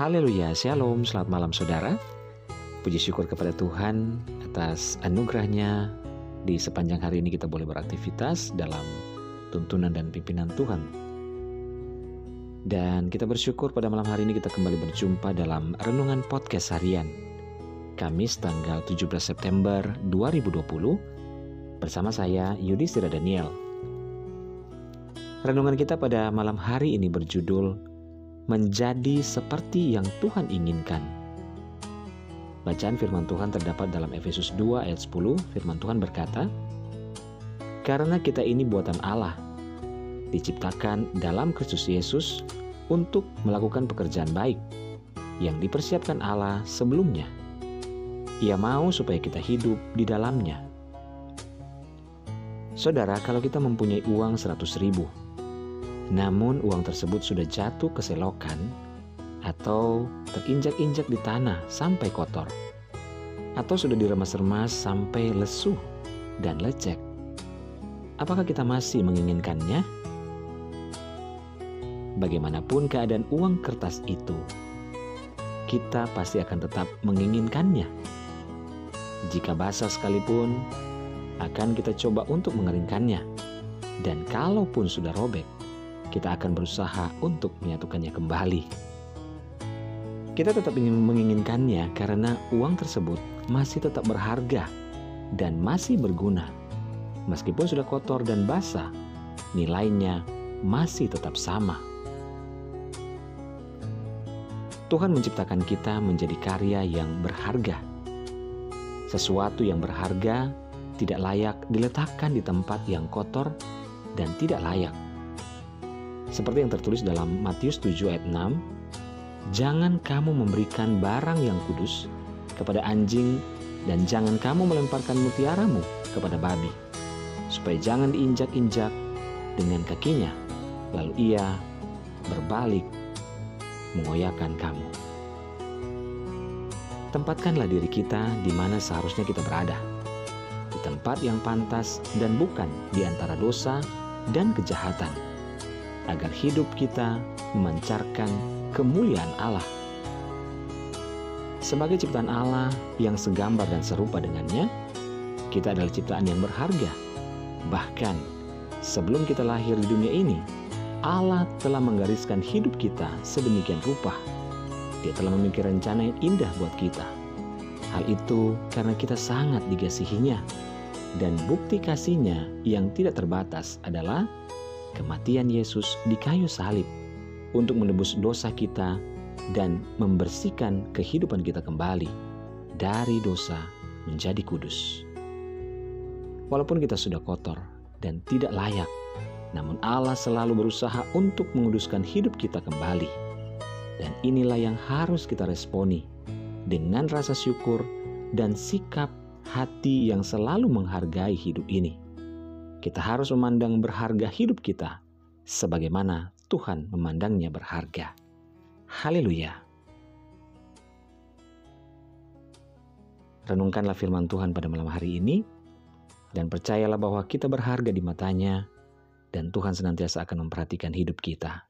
Haleluya, Shalom, selamat malam saudara. Puji syukur kepada Tuhan atas anugerahnya di sepanjang hari ini kita boleh beraktivitas dalam tuntunan dan pimpinan Tuhan. Dan kita bersyukur pada malam hari ini kita kembali berjumpa dalam Renungan Podcast Harian. Kamis tanggal 17 September 2020 bersama saya Yudhistira Daniel. Renungan kita pada malam hari ini berjudul menjadi seperti yang Tuhan inginkan. Bacaan firman Tuhan terdapat dalam Efesus 2 ayat 10. Firman Tuhan berkata, "Karena kita ini buatan Allah, diciptakan dalam Kristus Yesus untuk melakukan pekerjaan baik yang dipersiapkan Allah sebelumnya. Ia mau supaya kita hidup di dalamnya." Saudara, kalau kita mempunyai uang 100 ribu, namun uang tersebut sudah jatuh ke selokan atau terinjak-injak di tanah sampai kotor. Atau sudah diremas-remas sampai lesuh dan lecek. Apakah kita masih menginginkannya? Bagaimanapun keadaan uang kertas itu, kita pasti akan tetap menginginkannya. Jika basah sekalipun, akan kita coba untuk mengeringkannya. Dan kalaupun sudah robek, kita akan berusaha untuk menyatukannya kembali. Kita tetap ingin menginginkannya karena uang tersebut masih tetap berharga dan masih berguna. Meskipun sudah kotor dan basah, nilainya masih tetap sama. Tuhan menciptakan kita menjadi karya yang berharga. Sesuatu yang berharga tidak layak diletakkan di tempat yang kotor dan tidak layak seperti yang tertulis dalam Matius 7 ayat 6, Jangan kamu memberikan barang yang kudus kepada anjing dan jangan kamu melemparkan mutiaramu kepada babi, supaya jangan diinjak-injak dengan kakinya, lalu ia berbalik mengoyakkan kamu. Tempatkanlah diri kita di mana seharusnya kita berada, di tempat yang pantas dan bukan di antara dosa dan kejahatan agar hidup kita memancarkan kemuliaan Allah. Sebagai ciptaan Allah yang segambar dan serupa dengannya, kita adalah ciptaan yang berharga. Bahkan sebelum kita lahir di dunia ini, Allah telah menggariskan hidup kita sedemikian rupa. Dia telah memiliki rencana yang indah buat kita. Hal itu karena kita sangat digasihinya. Dan bukti kasihnya yang tidak terbatas adalah kematian Yesus di kayu salib untuk menebus dosa kita dan membersihkan kehidupan kita kembali dari dosa menjadi kudus. Walaupun kita sudah kotor dan tidak layak, namun Allah selalu berusaha untuk menguduskan hidup kita kembali. Dan inilah yang harus kita responi dengan rasa syukur dan sikap hati yang selalu menghargai hidup ini kita harus memandang berharga hidup kita sebagaimana Tuhan memandangnya berharga. Haleluya. Renungkanlah firman Tuhan pada malam hari ini dan percayalah bahwa kita berharga di matanya dan Tuhan senantiasa akan memperhatikan hidup kita.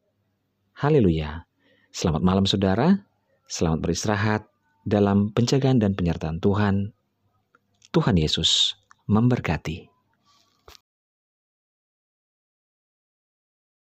Haleluya. Selamat malam saudara. Selamat beristirahat dalam penjagaan dan penyertaan Tuhan. Tuhan Yesus memberkati.